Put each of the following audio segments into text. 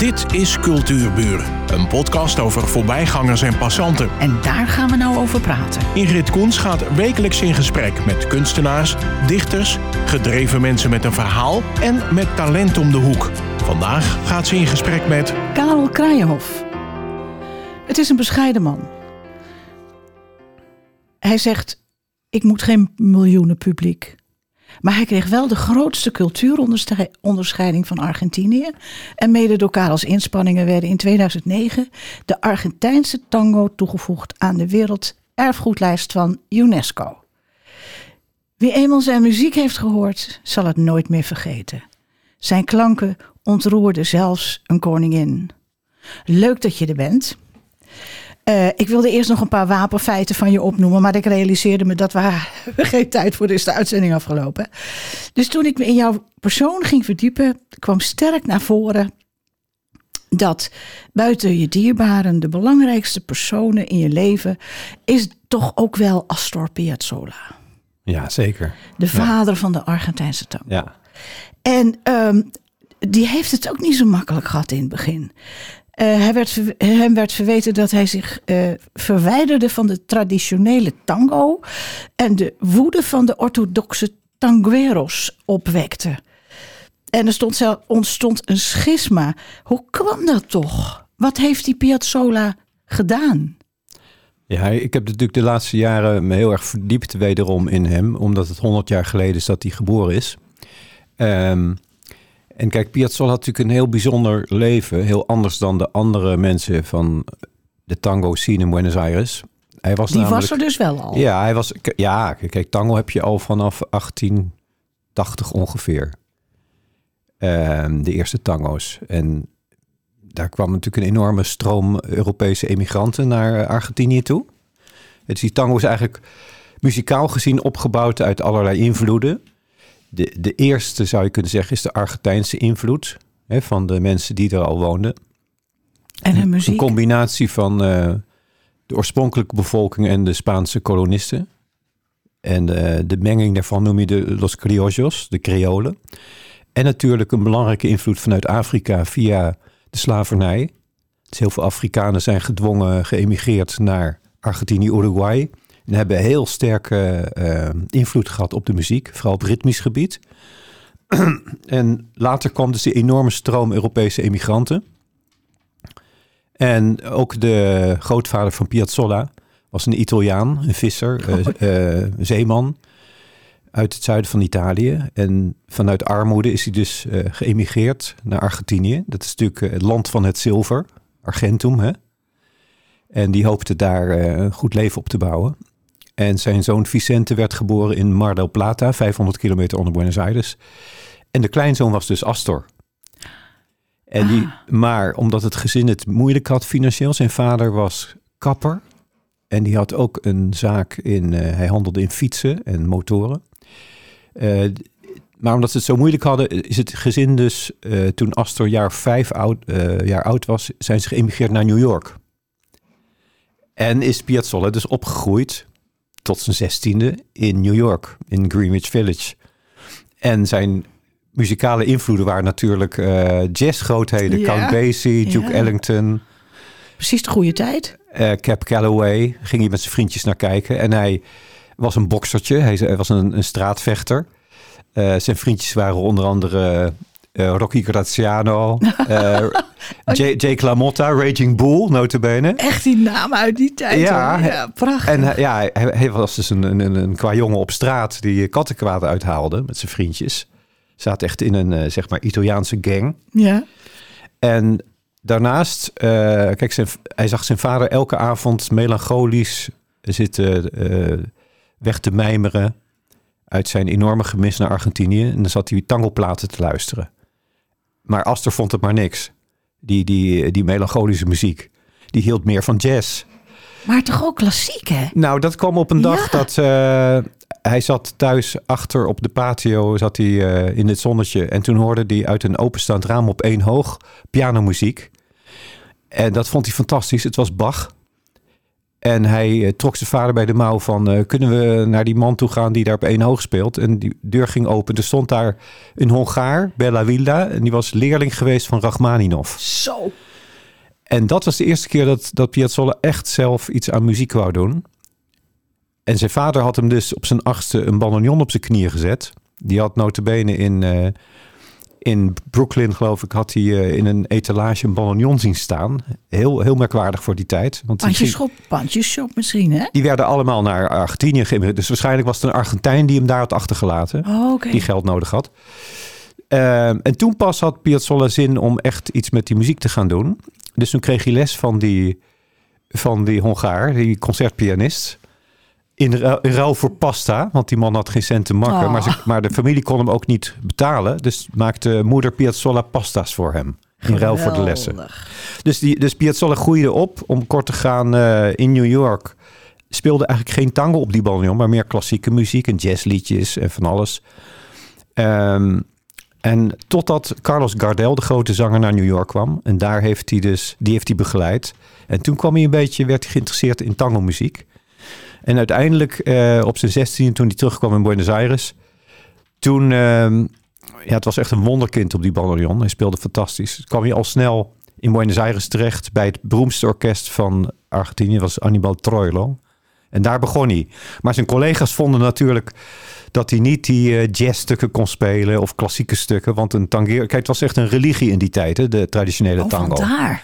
Dit is Cultuurburen, een podcast over voorbijgangers en passanten. En daar gaan we nou over praten. Ingrid Koens gaat wekelijks in gesprek met kunstenaars, dichters, gedreven mensen met een verhaal en met talent om de hoek. Vandaag gaat ze in gesprek met Karel Kraaienhof. Het is een bescheiden man. Hij zegt: Ik moet geen miljoenen publiek. Maar hij kreeg wel de grootste cultuuronderscheiding van Argentinië. En mede door Karels inspanningen werden in 2009 de Argentijnse tango toegevoegd aan de werelderfgoedlijst van UNESCO. Wie eenmaal zijn muziek heeft gehoord, zal het nooit meer vergeten. Zijn klanken ontroerden zelfs een koningin. Leuk dat je er bent. Uh, ik wilde eerst nog een paar wapenfeiten van je opnoemen, maar ik realiseerde me dat we geen tijd voor is de uitzending afgelopen. Dus toen ik me in jouw persoon ging verdiepen, kwam sterk naar voren dat buiten je dierbaren de belangrijkste personen in je leven is toch ook wel Astor Piazzolla. Ja, zeker. De vader van de Argentijnse tango. Ja. En um, die heeft het ook niet zo makkelijk gehad in het begin. Uh, hij werd, hem werd verweten dat hij zich uh, verwijderde van de traditionele tango en de woede van de orthodoxe tangueros opwekte. En er stond ontstond een schisma. Hoe kwam dat toch? Wat heeft die Piazzolla gedaan? Ja, ik heb natuurlijk de laatste jaren me heel erg verdiept wederom in hem, omdat het 100 jaar geleden is dat hij geboren is. Um, en kijk, Piazzolla had natuurlijk een heel bijzonder leven. Heel anders dan de andere mensen van de tango scene in Buenos Aires. Hij was Die was er dus wel al? Ja, hij was, ja, kijk, tango heb je al vanaf 1880 ongeveer. Uh, de eerste tango's. En daar kwam natuurlijk een enorme stroom Europese emigranten naar Argentinië toe. Het die tango is eigenlijk muzikaal gezien opgebouwd uit allerlei invloeden de, de eerste, zou je kunnen zeggen, is de Argentijnse invloed hè, van de mensen die er al woonden. En muziek? Een combinatie van uh, de oorspronkelijke bevolking en de Spaanse kolonisten. En uh, de menging daarvan noem je de Los Criollos, de Creolen. En natuurlijk een belangrijke invloed vanuit Afrika via de slavernij. Dus heel veel Afrikanen zijn gedwongen geëmigreerd naar Argentinië, Uruguay. En hebben heel sterke uh, invloed gehad op de muziek, vooral op ritmisch gebied. en later kwam dus die enorme stroom Europese emigranten. En ook de grootvader van Piazzolla was een Italiaan, een visser, uh, uh, zeeman uit het zuiden van Italië. En vanuit armoede is hij dus uh, geëmigreerd naar Argentinië. Dat is natuurlijk het land van het zilver, Argentum. Hè? En die hoopte daar een goed leven op te bouwen. En zijn zoon Vicente werd geboren in Mar del Plata, 500 kilometer onder Buenos Aires. En de kleinzoon was dus Astor. En die, ah. Maar omdat het gezin het moeilijk had financieel, zijn vader was kapper. En die had ook een zaak in, uh, hij handelde in fietsen en motoren. Uh, maar omdat ze het zo moeilijk hadden, is het gezin dus, uh, toen Astor jaar vijf oud, jaar oud was, zijn ze geëmigreerd naar New York. En is Piazzolla dus opgegroeid tot zijn zestiende in New York, in Greenwich Village. En zijn muzikale invloeden waren natuurlijk uh, jazzgrootheden. Ja. Count Basie, Duke Ellington. Precies de goede tijd. Uh, Cap Calloway ging hij met zijn vriendjes naar kijken. En hij was een boksertje. Hij was een, een straatvechter. Uh, zijn vriendjes waren onder andere Rocky Graziano, uh, Jake LaMotta, Raging Bull, notabene. Echt die namen uit die tijd. Ja, ja prachtig. En ja, hij, was dus een, een, een, qua jongen op straat die kattenkwaad uithaalde met zijn vriendjes. Zat echt in een, zeg maar, Italiaanse gang. Ja. En daarnaast, kijk, zijn, hij zag zijn vader elke avond melancholisch zitten weg te mijmeren uit zijn enorme gemis naar Argentinië. En dan zat hij tangoplaten te luisteren. Maar Aster vond het maar niks. Die, die, die melancholische muziek. Die hield meer van jazz. Maar toch ook klassiek, hè? Nou, dat kwam op een dag dat uh, hij zat thuis achter op de patio, zat hij uh, in het zonnetje. En toen hoorde hij uit een openstaand raam op één hoog pianomuziek. En dat vond hij fantastisch. Het was Bach. En hij eh, trok zijn vader bij de mouw van... eh, kunnen we naar die man toe gaan die daar op één hoog speelt? En die deur ging open. Er stond daar een Hongaar, Bella Wilda. En die was leerling geweest van Rachmaninov. Zo. En dat was de eerste keer dat, dat Piazzolla echt zelf iets aan muziek wou doen. En zijn vader had hem dus op zijn achtste een bandoneon op zijn knieën gezet. Die had notabene in, eh, in Brooklyn, geloof ik, had hij eh, in een etalage een bandoneon zien staan. Heel, heel merkwaardig voor die tijd. Want pandjeshop misschien, hè? die werden allemaal naar Argentinië geëmigreerd. Dus waarschijnlijk was het een Argentijn die hem daar had achtergelaten Oh, die geld nodig had. Ehm, en toen pas had Piazzolla zin om echt iets met die muziek te gaan doen. Dus toen kreeg hij les van die, van die Hongaar, die concertpianist. In, ru- in ruil voor pasta, want die man had geen cent te makken. Oh. Maar, ze, maar de familie kon hem ook niet betalen. Dus maakte moeder Piazzolla pasta's voor hem. In ruil voor de lessen. Dus, die, dus Piazzolla groeide op om kort te gaan eh, in New York. Speelde eigenlijk geen tango op die bandoneon, maar meer klassieke muziek en jazzliedjes en van alles. Ehm, en totdat Carlos Gardel, de grote zanger, naar New York kwam. En daar heeft hij dus, die heeft hij begeleid. En toen kwam hij een beetje, werd hij geïnteresseerd in tango muziek. En uiteindelijk eh, op zijn 16, toen hij terugkwam in Buenos Aires, toen, ehm, ja, het was echt een wonderkind op die bandoneon. Hij speelde fantastisch. Kwam hij al snel in Buenos Aires terecht bij het beroemdste orkest van Argentinië, dat was Anibal Troilo. En daar begon hij. Maar zijn collega's vonden natuurlijk dat hij niet die eh, jazzstukken kon spelen of klassieke stukken. Want een tangero, kijk, het was echt een religie in die tijd, hè, de traditionele Oh, tango. vandaar.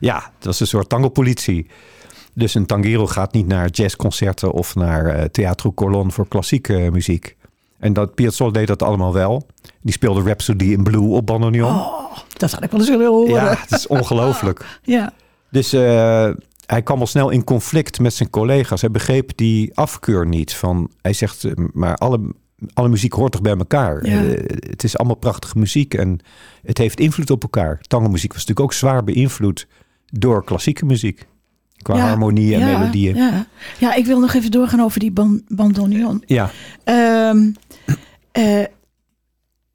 Ja, dat was een soort tango-politie. Dus een tangero gaat niet naar jazzconcerten of naar eh Teatro Colón voor klassieke muziek. En dat Piazzolla deed dat allemaal wel. Die speelde Rhapsody in Blue op bandoneon. Oh, dat had ik wel eens willen horen. ja, het is ongelooflijk. Ja. Dus eh, hij kwam al snel in conflict met zijn collega's. Hij begreep die afkeur niet. Van, hij zegt, eh, maar alle, alle muziek hoort toch bij elkaar? Ja. Eh, het is allemaal prachtige muziek en het heeft invloed op elkaar. Tango-muziek was natuurlijk ook zwaar beïnvloed door klassieke muziek. Qua Ja, harmonie en ja, melodieën. Ja. Ja. ik wil nog even doorgaan over die ban bandoneon. Ja. Ehm, eh,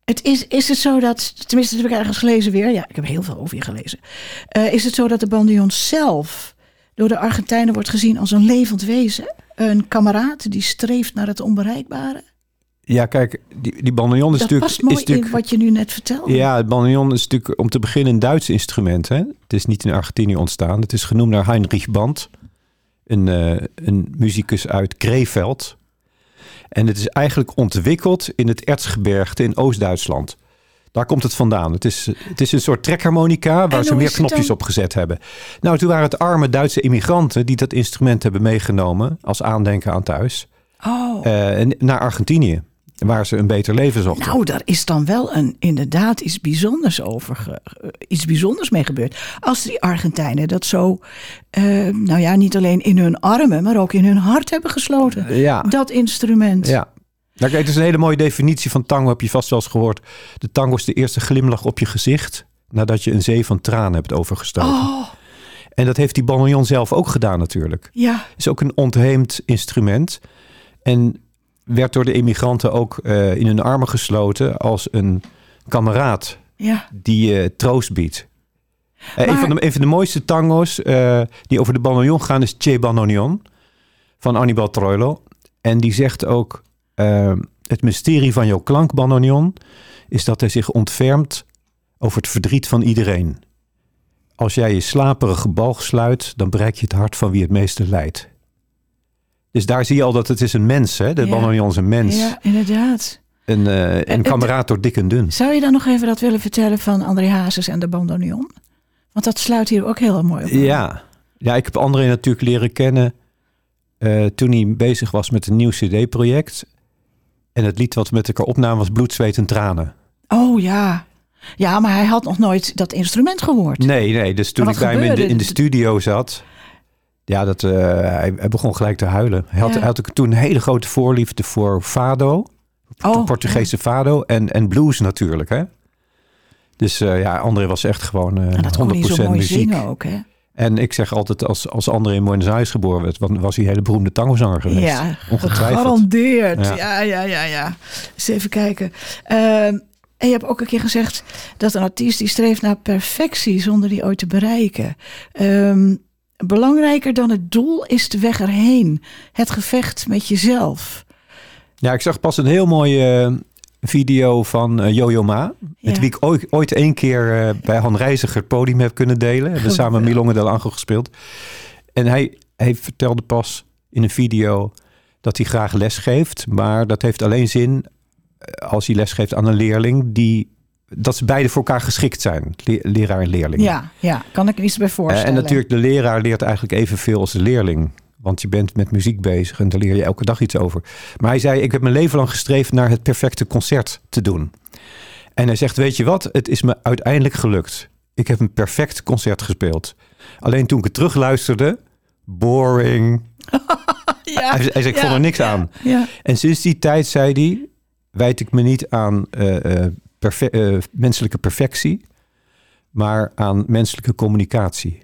het is, is het zo dat, tenminste dat heb ik ergens gelezen weer. Ja, ik heb heel veel over je gelezen. Eh, is het zo dat de bandoneon zelf door de Argentijnen wordt gezien als een levend wezen? Een kameraad die streeft naar het onbereikbare? Kijk, die, die is dat natuurlijk... past mooi is in wat je nu net vertelde. Ja, het bandoneon is natuurlijk om te beginnen een Duits instrument. Hè? Het is niet in Argentinië ontstaan. Het is genoemd naar Heinrich Band, een, eh, een muzikus uit Krefeld. En het is eigenlijk ontwikkeld in het Erzgebergte in Oost-Duitsland. Daar komt het vandaan. Het is, het is een soort trekharmonica waar ze meer knopjes dan? op gezet hebben. Nou, toen waren het arme Duitse immigranten die dat instrument hebben meegenomen als aandenken aan thuis. Oh, eh, naar Argentinië, waar ze een beter leven zochten. nou, daar is dan wel een, inderdaad iets bijzonders over, eh, iets bijzonders mee gebeurd. Als die Argentijnen dat zo, eh, nou ja, niet alleen in hun armen, maar ook in hun hart hebben gesloten. ja. Dat instrument. Ja. Nou, kijk, het is een hele mooie definitie van tango, heb je vast wel eens gehoord. De tango is de eerste glimlach op je gezicht nadat je een zee van tranen hebt overgestoken. Oh, En dat heeft die bandoneon zelf ook gedaan natuurlijk. ja. is ook een ontheemd instrument. En werd door de immigranten ook eh, in hun armen gesloten als een kameraad Ja, die je troost biedt. Eh, een, van de, een van de mooiste tango's eh, die over de bandoneon gaan is Che Bandoneon van Anibal Troilo. En die zegt ook, eh, het mysterie van jouw klank bandoneon is dat hij zich ontfermt over het verdriet van iedereen. Als jij je slaperige balg sluit, dan bereik je het hart van wie het meeste lijdt. Dus daar zie je al dat het is een mens, hè? De Ja. bandoneon is een mens. ja, inderdaad. Een, eh, het- een kameraad door dik en dun. Zou je dan nog even dat willen vertellen van André Hazes en de bandoneon? Want dat sluit hier ook heel mooi op. Ja. ja, ik heb André natuurlijk leren kennen eh, toen hij bezig was met een nieuw cd-project. En het lied wat we met elkaar opnamen was Bloed, Zweet en Tranen. Oh ja. Ja, maar hij had nog nooit dat instrument gehoord. Nee, nee, dus toen ik bij hem in de, gebeurde? in de studio zat... Ja, dat, eh, hij, hij begon gelijk te huilen. Hij had, Ja. hij had toen een hele grote voorliefde voor fado. de Oh, Portugese fado en, en blues natuurlijk, hè. Dus eh, ja, André was echt gewoon eh En dat kon 100% hij zo mooi muziek. ook, hè? En ik zeg altijd, als, als André in Buenos Aires geboren werd, wa- was hij een hele beroemde tangozanger geweest. Ja, Ongetwijfeld. gegarandeerd. Ja. Ja, ja, ja, ja. Eens even kijken. Ehm, en je hebt ook een keer gezegd dat een artiest die streeft naar perfectie zonder die ooit te bereiken. Ehm, belangrijker dan het doel is de weg erheen. Het gevecht met jezelf. Ja, ik zag pas een heel mooie eh, video van uh, Jojo Ma. Met Ja. wie ik ooit, ooit één keer eh, bij Han Reiziger het podium heb kunnen delen. We hebben samen. Milonga del Angel gespeeld. En hij, hij vertelde pas in een video dat hij graag les geeft. Maar dat heeft alleen zin eh, als hij les geeft aan een leerling die... Dat ze beide voor elkaar geschikt zijn, le- leraar en leerling. Ja, ja, kan ik iets bij Eh, voorstellen. en natuurlijk, de leraar leert eigenlijk evenveel als de leerling. Want je bent met muziek bezig en daar leer je elke dag iets over. Maar hij zei, ik heb mijn leven lang gestreefd naar het perfecte concert te doen. En hij zegt, weet je wat, het is me uiteindelijk gelukt. Ik heb een perfect concert gespeeld. Alleen toen ik het terugluisterde, boring. Ja, Hij, hij zei, ik ja, vond er niks ja, aan. Ja, En sinds die tijd, zei hij, wijd ik me niet aan eh, eh, perfe- eh, menselijke perfectie, maar aan menselijke communicatie.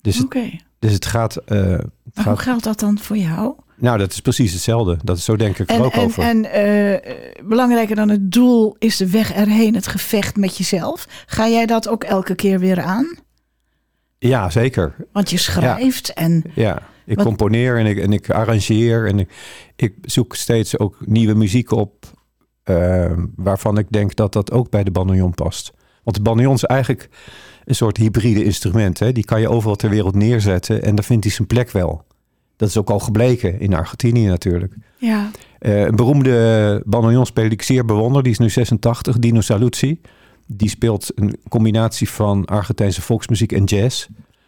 Dus het, dus het gaat, eh, het Maar hoe geldt dat dan voor jou? Nou, dat is precies hetzelfde. Dat is zo denk ik er En, ook en, over. en eh, belangrijker dan het doel is de weg erheen, het gevecht met jezelf. Ga jij dat ook elke keer weer aan? Ja, zeker. Want je schrijft en Ja, ik Wat- componeer en ik, en ik arrangeer en ik, ik zoek steeds ook nieuwe muziek op eh, waarvan ik denk dat dat ook bij de bandoneon past. Want de bandoneon is eigenlijk een soort hybride instrument. Hè? Die kan je overal ter wereld neerzetten en daar vindt hij zijn plek wel. Dat is ook al gebleken in Argentinië natuurlijk. ja, Eh, een beroemde bandoneonspeler die ik zeer bewonder, die is nu 86, Dino Saluzzi. Die speelt een combinatie van Argentijnse volksmuziek en jazz.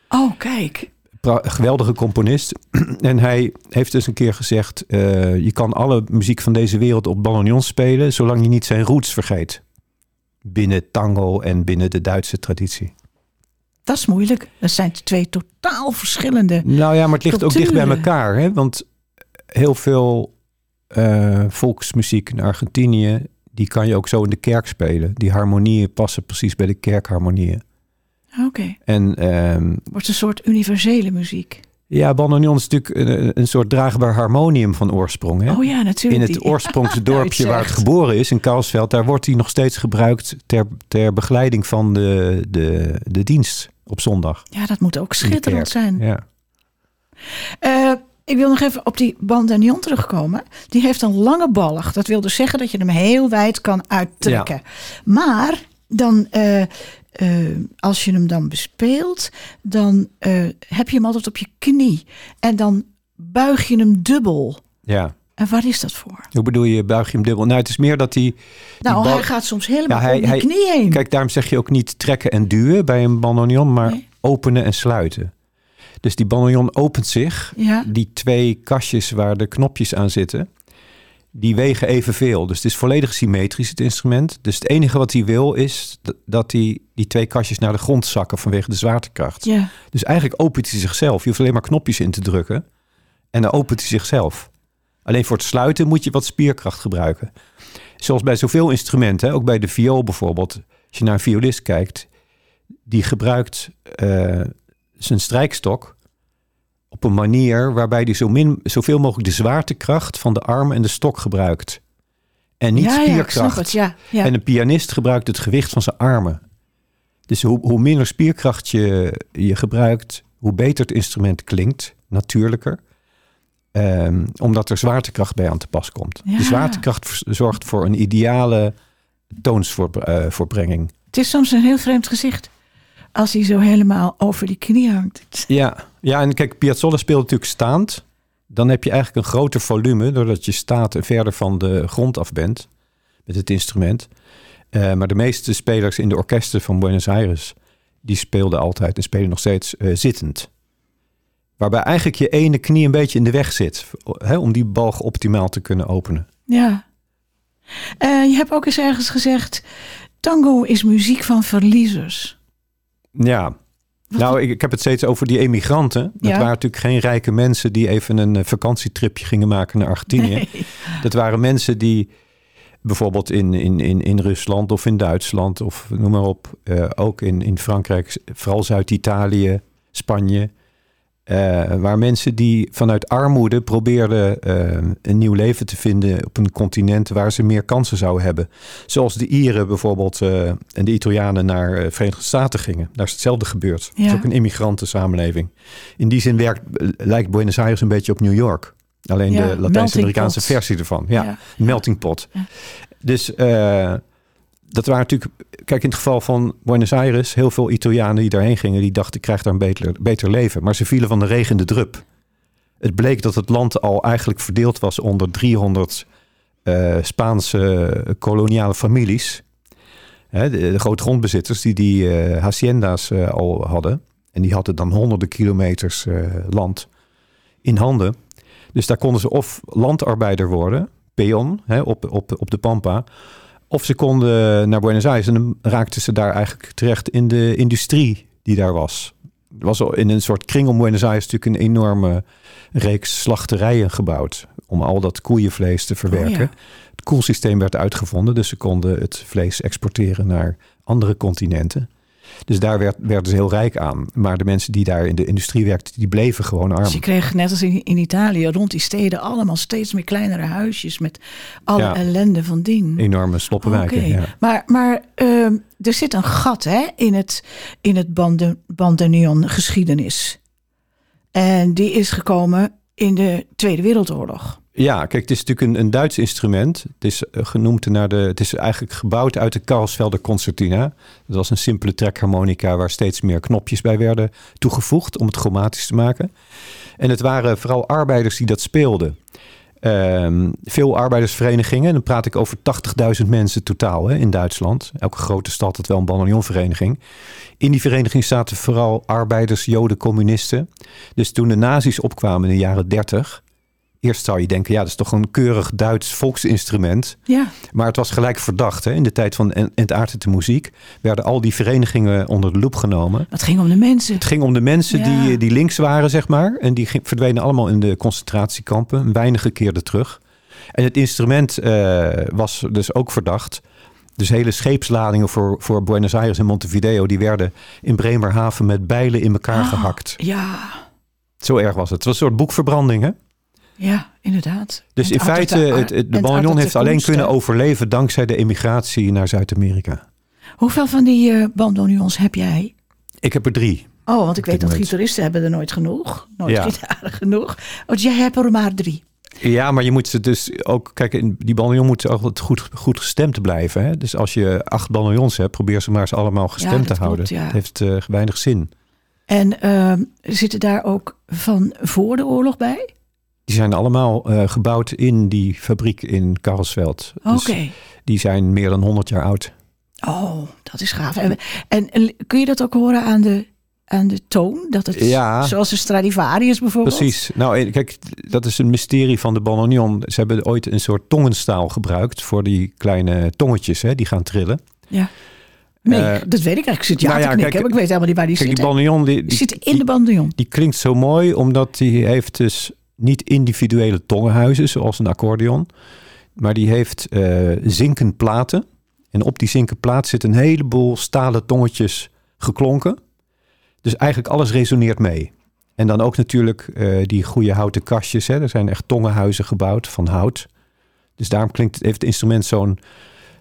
oh kijk. Geweldige componist. en hij heeft dus een keer gezegd: eh, je kan alle muziek van deze wereld op bandoneon spelen, zolang je niet zijn roots vergeet. Binnen tango en binnen de Duitse traditie. Dat is moeilijk. Dat zijn twee totaal verschillende. Nou ja, maar het ligt ook dicht bij elkaar. Hè? Want heel veel eh, volksmuziek in Argentinië, die kan je ook zo in de kerk spelen. Die harmonieën passen precies bij de kerkharmonieën. Oké. En ehm, Wordt een soort universele muziek. ja, bandoneon is natuurlijk een, een soort draagbaar harmonium van oorsprong. Hè? Oh ja, in natuurlijk. het die- oorsprongsdorpje waar het geboren is, in Karlsveld, daar wordt hij nog steeds gebruikt ter, ter begeleiding van de, de, de dienst op zondag. Ja, dat moet ook in schitterend zijn. Ja. Eh, ik wil nog even op die bandoneon terugkomen. Die heeft een lange balg. Dat wil dus zeggen dat je hem heel wijd kan uittrekken. Maar dan, eh, eh, als je hem dan bespeelt, dan eh, heb je hem altijd op je knie. En dan buig je hem dubbel. ja. En waar is dat voor? Hoe bedoel je, buig je hem dubbel? Nou, het is meer dat hij... Nou, bal- hij gaat soms helemaal Ja, hij- om die hij- knie heen. Kijk, daarom zeg je ook niet trekken en duwen bij een bandoneon, maar Nee. openen en sluiten. Dus die bandoneon opent zich. Ja, Die twee kastjes waar de knopjes aan zitten, die wegen evenveel. Dus het is volledig symmetrisch, het instrument. Dus het enige wat hij wil is dat die, die twee kastjes naar de grond zakken vanwege de zwaartekracht. ja. Dus eigenlijk opent hij zichzelf. Je hoeft alleen maar knopjes in te drukken en dan opent hij zichzelf. Alleen voor het sluiten moet je wat spierkracht gebruiken. Zoals bij zoveel instrumenten, ook bij de viool bijvoorbeeld. Als je naar een violist kijkt, die gebruikt eh, zijn strijkstok op een manier waarbij hij zo min, zoveel mogelijk de zwaartekracht van de arm en de stok gebruikt. En niet ja, ja, spierkracht. het. Ja, ja. En een pianist gebruikt het gewicht van zijn armen. Dus hoe, hoe minder spierkracht je, je gebruikt, hoe beter het instrument klinkt, natuurlijker. Ehm, omdat er zwaartekracht bij aan te pas komt. De zwaartekracht zorgt voor een ideale toonsvoorbrenging. Het is soms een heel vreemd gezicht. Als hij zo helemaal over die knie hangt. Ja. ja, en kijk, Piazzolla speelt natuurlijk staand. Dan heb je eigenlijk een groter volume, doordat je staat en verder van de grond af bent met het instrument. Eh, maar de meeste spelers in de orkesten van Buenos Aires, die speelden altijd en spelen nog steeds eh, zittend. Waarbij eigenlijk je ene knie een beetje in de weg zit, hè, om die balg optimaal te kunnen openen. Ja. Eh, je hebt ook eens ergens gezegd: tango is muziek van verliezers. Ja, nou, ik, ik heb het steeds over die emigranten. Dat Ja. waren natuurlijk geen rijke mensen die even een eh, vakantietripje gingen maken naar Argentinië. Nee. Dat waren mensen die bijvoorbeeld in, in, in, in Rusland of in Duitsland of noem maar op, eh, ook in, in Frankrijk, vooral Zuid-Italië, Spanje, Eh, waar mensen die vanuit armoede probeerden eh, een nieuw leven te vinden op een continent waar ze meer kansen zouden hebben. Zoals de Ieren bijvoorbeeld eh, en de Italianen naar de Verenigde Staten gingen. Daar is hetzelfde gebeurd. Het is ook een immigranten-samenleving. In die zin werkt, lijkt Buenos Aires een beetje op New York. Alleen Ja, de Latijns-Amerikaanse versie ervan. Ja, Ja. melting pot. Dus dat waren natuurlijk... Kijk, in het geval van Buenos Aires... heel veel Italianen die daarheen gingen... die dachten, ik krijg daar een beter, beter leven. Maar ze vielen van de regen de drup. Het bleek dat het land al eigenlijk verdeeld was... onder 300 eh, Spaanse koloniale families. Hè, de, de grote grondbezitters die die eh, hacienda's eh, al hadden. En die hadden dan honderden kilometers land in handen. Dus daar konden ze of landarbeider worden, peon, hè, op, op, op de Pampa. Of ze konden naar Buenos Aires en dan raakten ze daar eigenlijk terecht in de industrie die daar was. Er was al in een soort kring om Buenos Aires natuurlijk een enorme reeks slachterijen gebouwd. Om al dat koeienvlees te verwerken. Oh ja. Het koelsysteem werd uitgevonden, dus ze konden het vlees exporteren naar andere continenten. Dus daar werd, werden ze heel rijk aan. Maar de mensen die daar in de industrie werkten, die bleven gewoon arm. Dus je kreeg net als in, in Italië rond die steden allemaal steeds meer kleinere huisjes met alle Ja. ellende van dien. Enorme sloppenwijken. Ja. Maar, maar ehm, er zit een gat hè, in het, in het bande, bandoneon geschiedenis. En die is gekomen in de Tweede Wereldoorlog. Ja, kijk, het is natuurlijk een, een Duits instrument. Het is eh, genoemd naar de. Het is eigenlijk gebouwd uit de Karlsvelder concertina. Dat was een simpele trekharmonica waar steeds meer knopjes bij werden toegevoegd om het chromatisch te maken. En het waren vooral arbeiders die dat speelden. Ehm, veel arbeidersverenigingen, dan praat ik over 80.000 mensen totaal hè, in Duitsland. Elke grote stad had wel een bandoneonvereniging. In die vereniging zaten vooral arbeiders, joden, communisten. Dus toen de nazi's opkwamen in de jaren 30, Eerst zou je denken, ja, dat is toch een keurig Duits volksinstrument. Ja, Maar het was gelijk verdacht. Hè? In de tijd van En- Entartete muziek werden al die verenigingen onder de loep genomen. het ging om de mensen. Het ging om de mensen Ja. die, die links waren, zeg maar. En die verdwenen allemaal in de concentratiekampen. Weinige keerden terug. En het instrument eh, was dus ook verdacht. Dus hele scheepsladingen voor, voor Buenos Aires en Montevideo... die werden in Bremerhaven met bijlen in elkaar Ah. gehakt. Ja, Zo erg was het. Het was een soort boekverbranding, hè? Ja, inderdaad. Dus En in feite, het, de art- heeft alleen kunnen overleven dankzij de emigratie naar Zuid-Amerika. Hoeveel van die eh bandoneons heb jij? Ik heb er drie. Oh, want ik weet dat gitaristen hebben er nooit genoeg. Nooit Ja. gitaren genoeg. Want jij hebt er maar drie. Ja, maar je moet ze dus ook... Kijk, die bandoneon moet altijd goed, goed gestemd blijven. Hè? Dus als je acht bandoneons hebt, probeer ze maar eens allemaal gestemd dat te klopt, houden. ja. Het heeft eh, weinig zin. En ehm, zitten daar ook van voor de oorlog bij? Die zijn allemaal eh, gebouwd in die fabriek in Karlsveld. Oké. Dus die zijn meer dan 100 jaar oud. Oh, dat is gaaf. En, en, en kun je dat ook horen aan de, aan de toon? Dat het, Ja. Zoals de Stradivarius bijvoorbeeld? Precies. Nou, eh, kijk, dat is een mysterie van de bandoneon. Ze hebben ooit een soort tongenstaal gebruikt voor die kleine tongetjes hè, die gaan trillen. Ja. Nee, Eh, dat weet ik eigenlijk. Ik zit ja nou te ja, knikken, kijk, ik weet helemaal niet waar die Kijk, bandoneon die, Die die, zitten in de bandoneon. die klinkt zo mooi omdat die heeft dus niet individuele tongenhuizen zoals een accordeon. Maar die heeft eh zinken platen. En op die zinken plaat zit een heleboel stalen tongetjes geklonken. Dus eigenlijk alles resoneert mee. En dan ook natuurlijk eh, die goede houten kastjes. Hè. Er zijn echt tongenhuizen gebouwd van hout. Dus daarom klinkt, heeft het instrument zo'n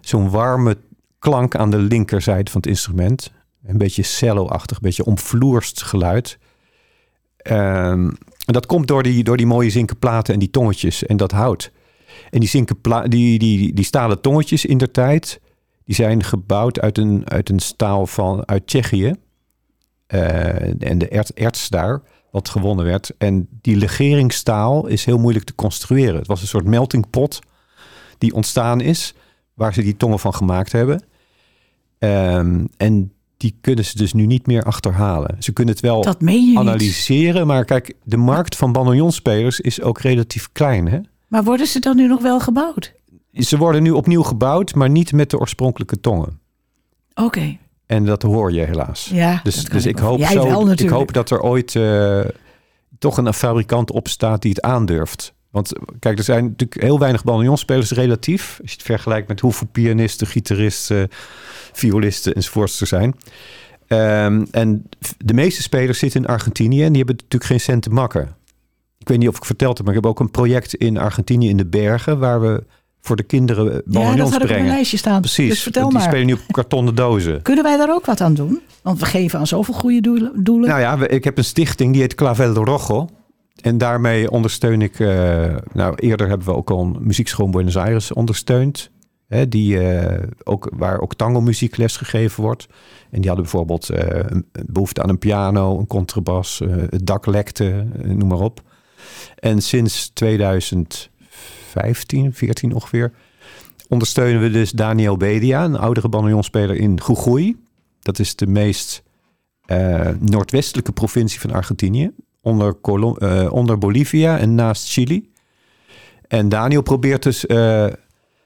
zo'n warme klank aan de linkerzijde van het instrument. Een beetje cello-achtig, een beetje omvloerst geluid. Ehm, en dat komt door die, door die mooie zinken platen en die tongetjes en dat hout. En die, zinken die, die, die stalen tongetjes in der tijd, die zijn gebouwd uit een, uit een staal van, uit Tsjechië. Eh, en de ert, erts daar, wat gewonnen werd. En die legeringsstaal is heel moeilijk te construeren. Het was een soort melting pot die ontstaan is, waar ze die tongen van gemaakt hebben. Ehm, en die kunnen ze dus nu niet meer achterhalen. Ze kunnen het wel Dat meen je niet. analyseren, maar kijk, de markt van bandoneonspelers is ook relatief klein. Hè? Maar worden ze dan nu nog wel gebouwd? Ze worden nu opnieuw gebouwd, maar niet met de oorspronkelijke tongen. Oké. En dat hoor je helaas. Ja, Dus, dus ik, hoop zo, wel ik hoop dat er ooit eh, toch een fabrikant opstaat die het aandurft. Want kijk, er zijn natuurlijk heel weinig bandoneonspelers relatief. Als je het vergelijkt met hoeveel pianisten, gitaristen, violisten enzovoorts er zijn. Ehm, en de meeste spelers zitten in Argentinië en die hebben natuurlijk geen cent te makken. Ik weet niet of ik verteld heb, maar ik heb ook een project in Argentinië in de bergen waar we voor de kinderen Ja, dat ik op brengen. mijn lijstje staan. Precies, Dus vertel die maar. spelen nu op kartonnen dozen. Kunnen wij daar ook wat aan doen? Want we geven aan zoveel goede doelen. Nou ja, ik heb een stichting die heet Clavel de Rojo. En daarmee ondersteun ik... eh, nou, eerder hebben we ook al een muziekschool in Buenos Aires ondersteund. Hè, die, eh, ook, waar ook tango muziekles gegeven wordt. En die hadden bijvoorbeeld eh, een behoefte aan een piano, een contrabas, het dak lekte, noem maar op. En sinds 2015, 14 ongeveer, ondersteunen we dus Daniel Bedia, een oudere banjonspeler in Jujuy. Dat is de meest noordwestelijke provincie van Argentinië. Onder, eh, onder Bolivia en naast Chili. En Daniel probeert dus eh,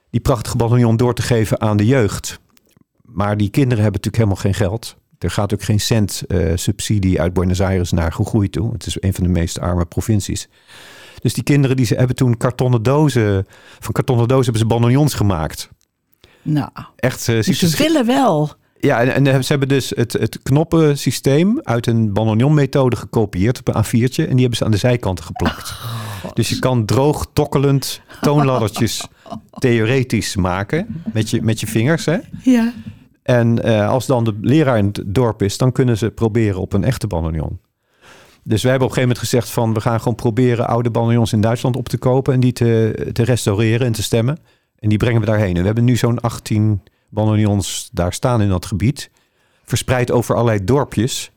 die prachtige banjon door te geven aan de jeugd. Maar die kinderen hebben natuurlijk helemaal geen geld. Er gaat ook geen cent eh, subsidie uit Buenos Aires naar Jujuy toe. Het is een van de meest arme provincies. Dus die kinderen die ze hebben toen kartonnen dozen... van kartonnen dozen hebben ze banjons gemaakt. nou, Echt, dus ze er- willen wel. Ja, en, en ze hebben dus het, het knoppensysteem uit een banonjon-methode gekopieerd op een A4'tje. En die hebben ze aan de zijkanten geplakt. dus je kan droog, tokkelend toonladdertjes theoretisch maken met je, met je vingers. Hè? Ja. En eh, als dan de leraar in het dorp is, dan kunnen ze proberen op een echte banonion. Dus wij hebben op een gegeven moment gezegd van... we gaan gewoon proberen oude banonions in Duitsland op te kopen... en die te, te restaureren en te stemmen. En die brengen we daarheen. En we hebben nu zo'n 18 banonions daar staan in dat gebied. Verspreid over allerlei dorpjes.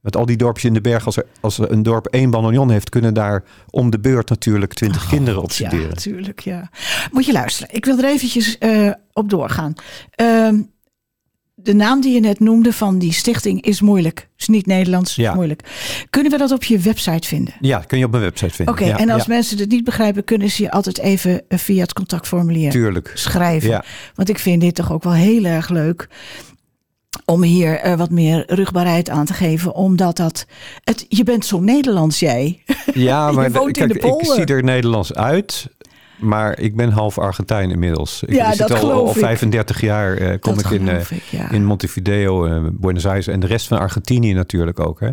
Met al die dorpjes in de berg, als, er, als er een dorp één banonion heeft... kunnen daar om de beurt natuurlijk 20 kinderen op Ja, studeren. natuurlijk, ja. Moet je luisteren. Ik wil er eventjes eh, op doorgaan. Ehm, de naam die je net noemde van die stichting is moeilijk. Is niet Nederlands, Ja. moeilijk. Kunnen we dat op je website vinden? Ja, kun je op mijn website vinden. Oké, ja, en als ja, mensen het niet begrijpen, kunnen ze je altijd even eh, via het contactformulier Tuurlijk. schrijven. Ja. Want ik vind dit toch ook wel heel erg leuk. Om hier eh, wat meer rugbaarheid aan te geven. Omdat dat. Het, je bent zo Nederlands, jij. Ja, Je maar in de ik zie er Nederlands uit. Maar ik ben half Argentijn inmiddels. Ik Ja, zit dat al, al ik. 35 jaar eh, kom Dat ik in, eh, geloof ik, ja. in Montevideo, eh, Buenos Aires en de rest van Argentinië natuurlijk ook. Hè?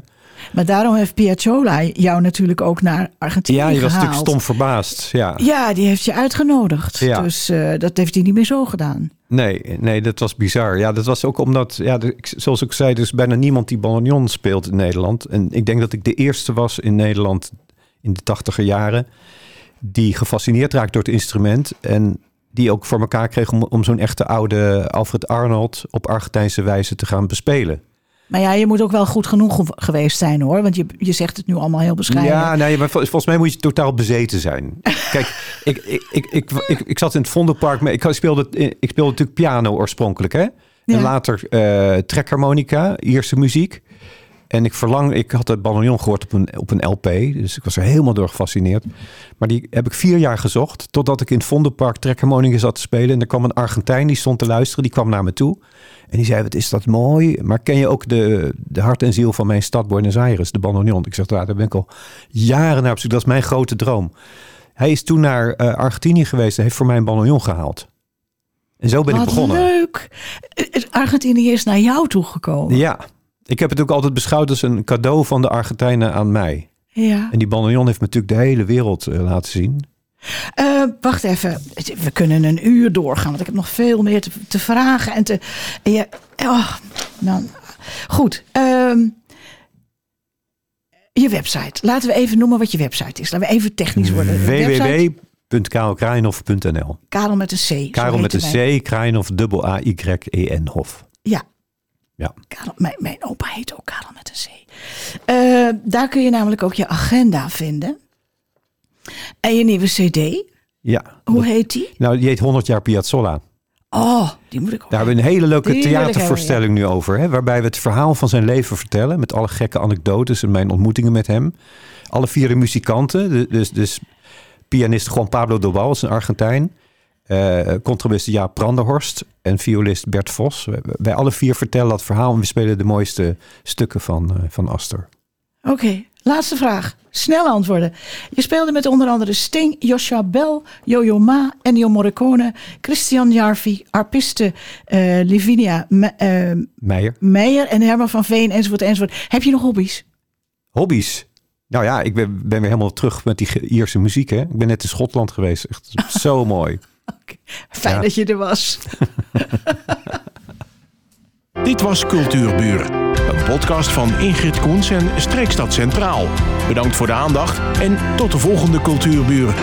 Maar daarom heeft Piazzolla jou natuurlijk ook naar Argentinië Ja, je was gehaald. natuurlijk stom verbaasd. Ja. Ja, die heeft je uitgenodigd. Ja. Dus dat heeft hij niet meer zo gedaan. Nee, nee, dat was bizar. Ja, dat was ook omdat, ja, zoals ik zei, er is bijna niemand die banonion speelt in Nederland. En ik denk dat ik de eerste was in Nederland in de tachtiger jaren die gefascineerd raakt door het instrument en die ook voor elkaar kreeg om, om zo'n echte oude Alfred Arnold op Argentijnse wijze te gaan bespelen. Maar ja, je moet ook wel goed genoeg gew- geweest zijn hoor. Want je, je zegt het nu allemaal heel bescheiden. Ja, nee, maar vol- volgens mij moet je totaal bezeten zijn. Kijk, ik, ik, ik, ik, ik, ik zat in het Vondelpark, maar ik speelde, ik speelde natuurlijk piano oorspronkelijk, hè? En Ja. later eh trekharmonica, Ierse muziek. En ik verlang, ik had het bandoneon gehoord op een, op een LP, dus ik was er helemaal door gefascineerd. Maar die heb ik vier jaar gezocht, totdat ik in het Vondelpark trekharmonica zat te spelen. En er kwam een Argentijn, die stond te luisteren, die kwam naar me toe. En die zei, wat is dat mooi. Maar ken je ook de, de hart en ziel van mijn stad Buenos Aires, de bandoneon? Ik zeg, ja, daar ben ik al jaren naar op zoek. Dat is mijn grote droom. Hij is toen naar eh, Argentinië geweest en heeft voor mij een bandoneon gehaald. En zo ben Wat ik begonnen. leuk. Eh, Argentinië is naar jou toegekomen. Ja, ik heb het ook altijd beschouwd als een cadeau van de Argentijnen aan mij. Ja. En die bandoneon heeft me natuurlijk de hele wereld eh, laten zien. Eh, wacht even. We kunnen een uur doorgaan. Want ik heb nog veel meer te, te vragen. En te. en Ja, oh, nou, goed. Ehm, je website. Laten we even noemen wat je website is. Laten we even technisch worden. Www.karelkraaienhof.nl Karel met een C. Karel met een C, Kraaienhof, dubbel A-Y-E-N Hof. Ja. Ja. Karel, mijn, mijn opa heet ook Karel met een C. Eh, daar kun je namelijk ook je agenda vinden. En je nieuwe CD. Ja. Hoe heet die? Nou, die heet 100 jaar Piazzolla. Oh, die moet ik ook. Daar hebben we een hele leuke Die theatervoorstelling nu over. Hè, waarbij we het verhaal van zijn leven vertellen. Met alle gekke anekdotes en mijn ontmoetingen met hem. Alle vier de muzikanten. Dus, dus pianist Juan Pablo Dobal is een Argentijn. Contrabasist Jaap Branderhorst. En violist Bert Vos. Wij, alle vier vertellen dat verhaal. En we spelen de mooiste stukken van, eh, van Astor. Oké, Laatste vraag. Snel antwoorden. Je speelde met onder andere Sting, Joshua Bell, Yo-Yo Ma, Ennio Morricone, Christian Jarvi, arpiste eh Livinia Me- Meijer. Meijer en Herman van Veen enzovoort enzovoort. Heb je nog hobby's? Hobby's. Nou ja, ik ben, ben weer helemaal terug met die Ierse muziek. Hè? Ik ben net in Schotland geweest. Echt zo mooi. Fijn Ja. dat je er was. Dit was Cultuurbuur, een podcast van Ingrid Koens en Streekstad Centraal. Bedankt voor de aandacht en tot de volgende Cultuurbuur.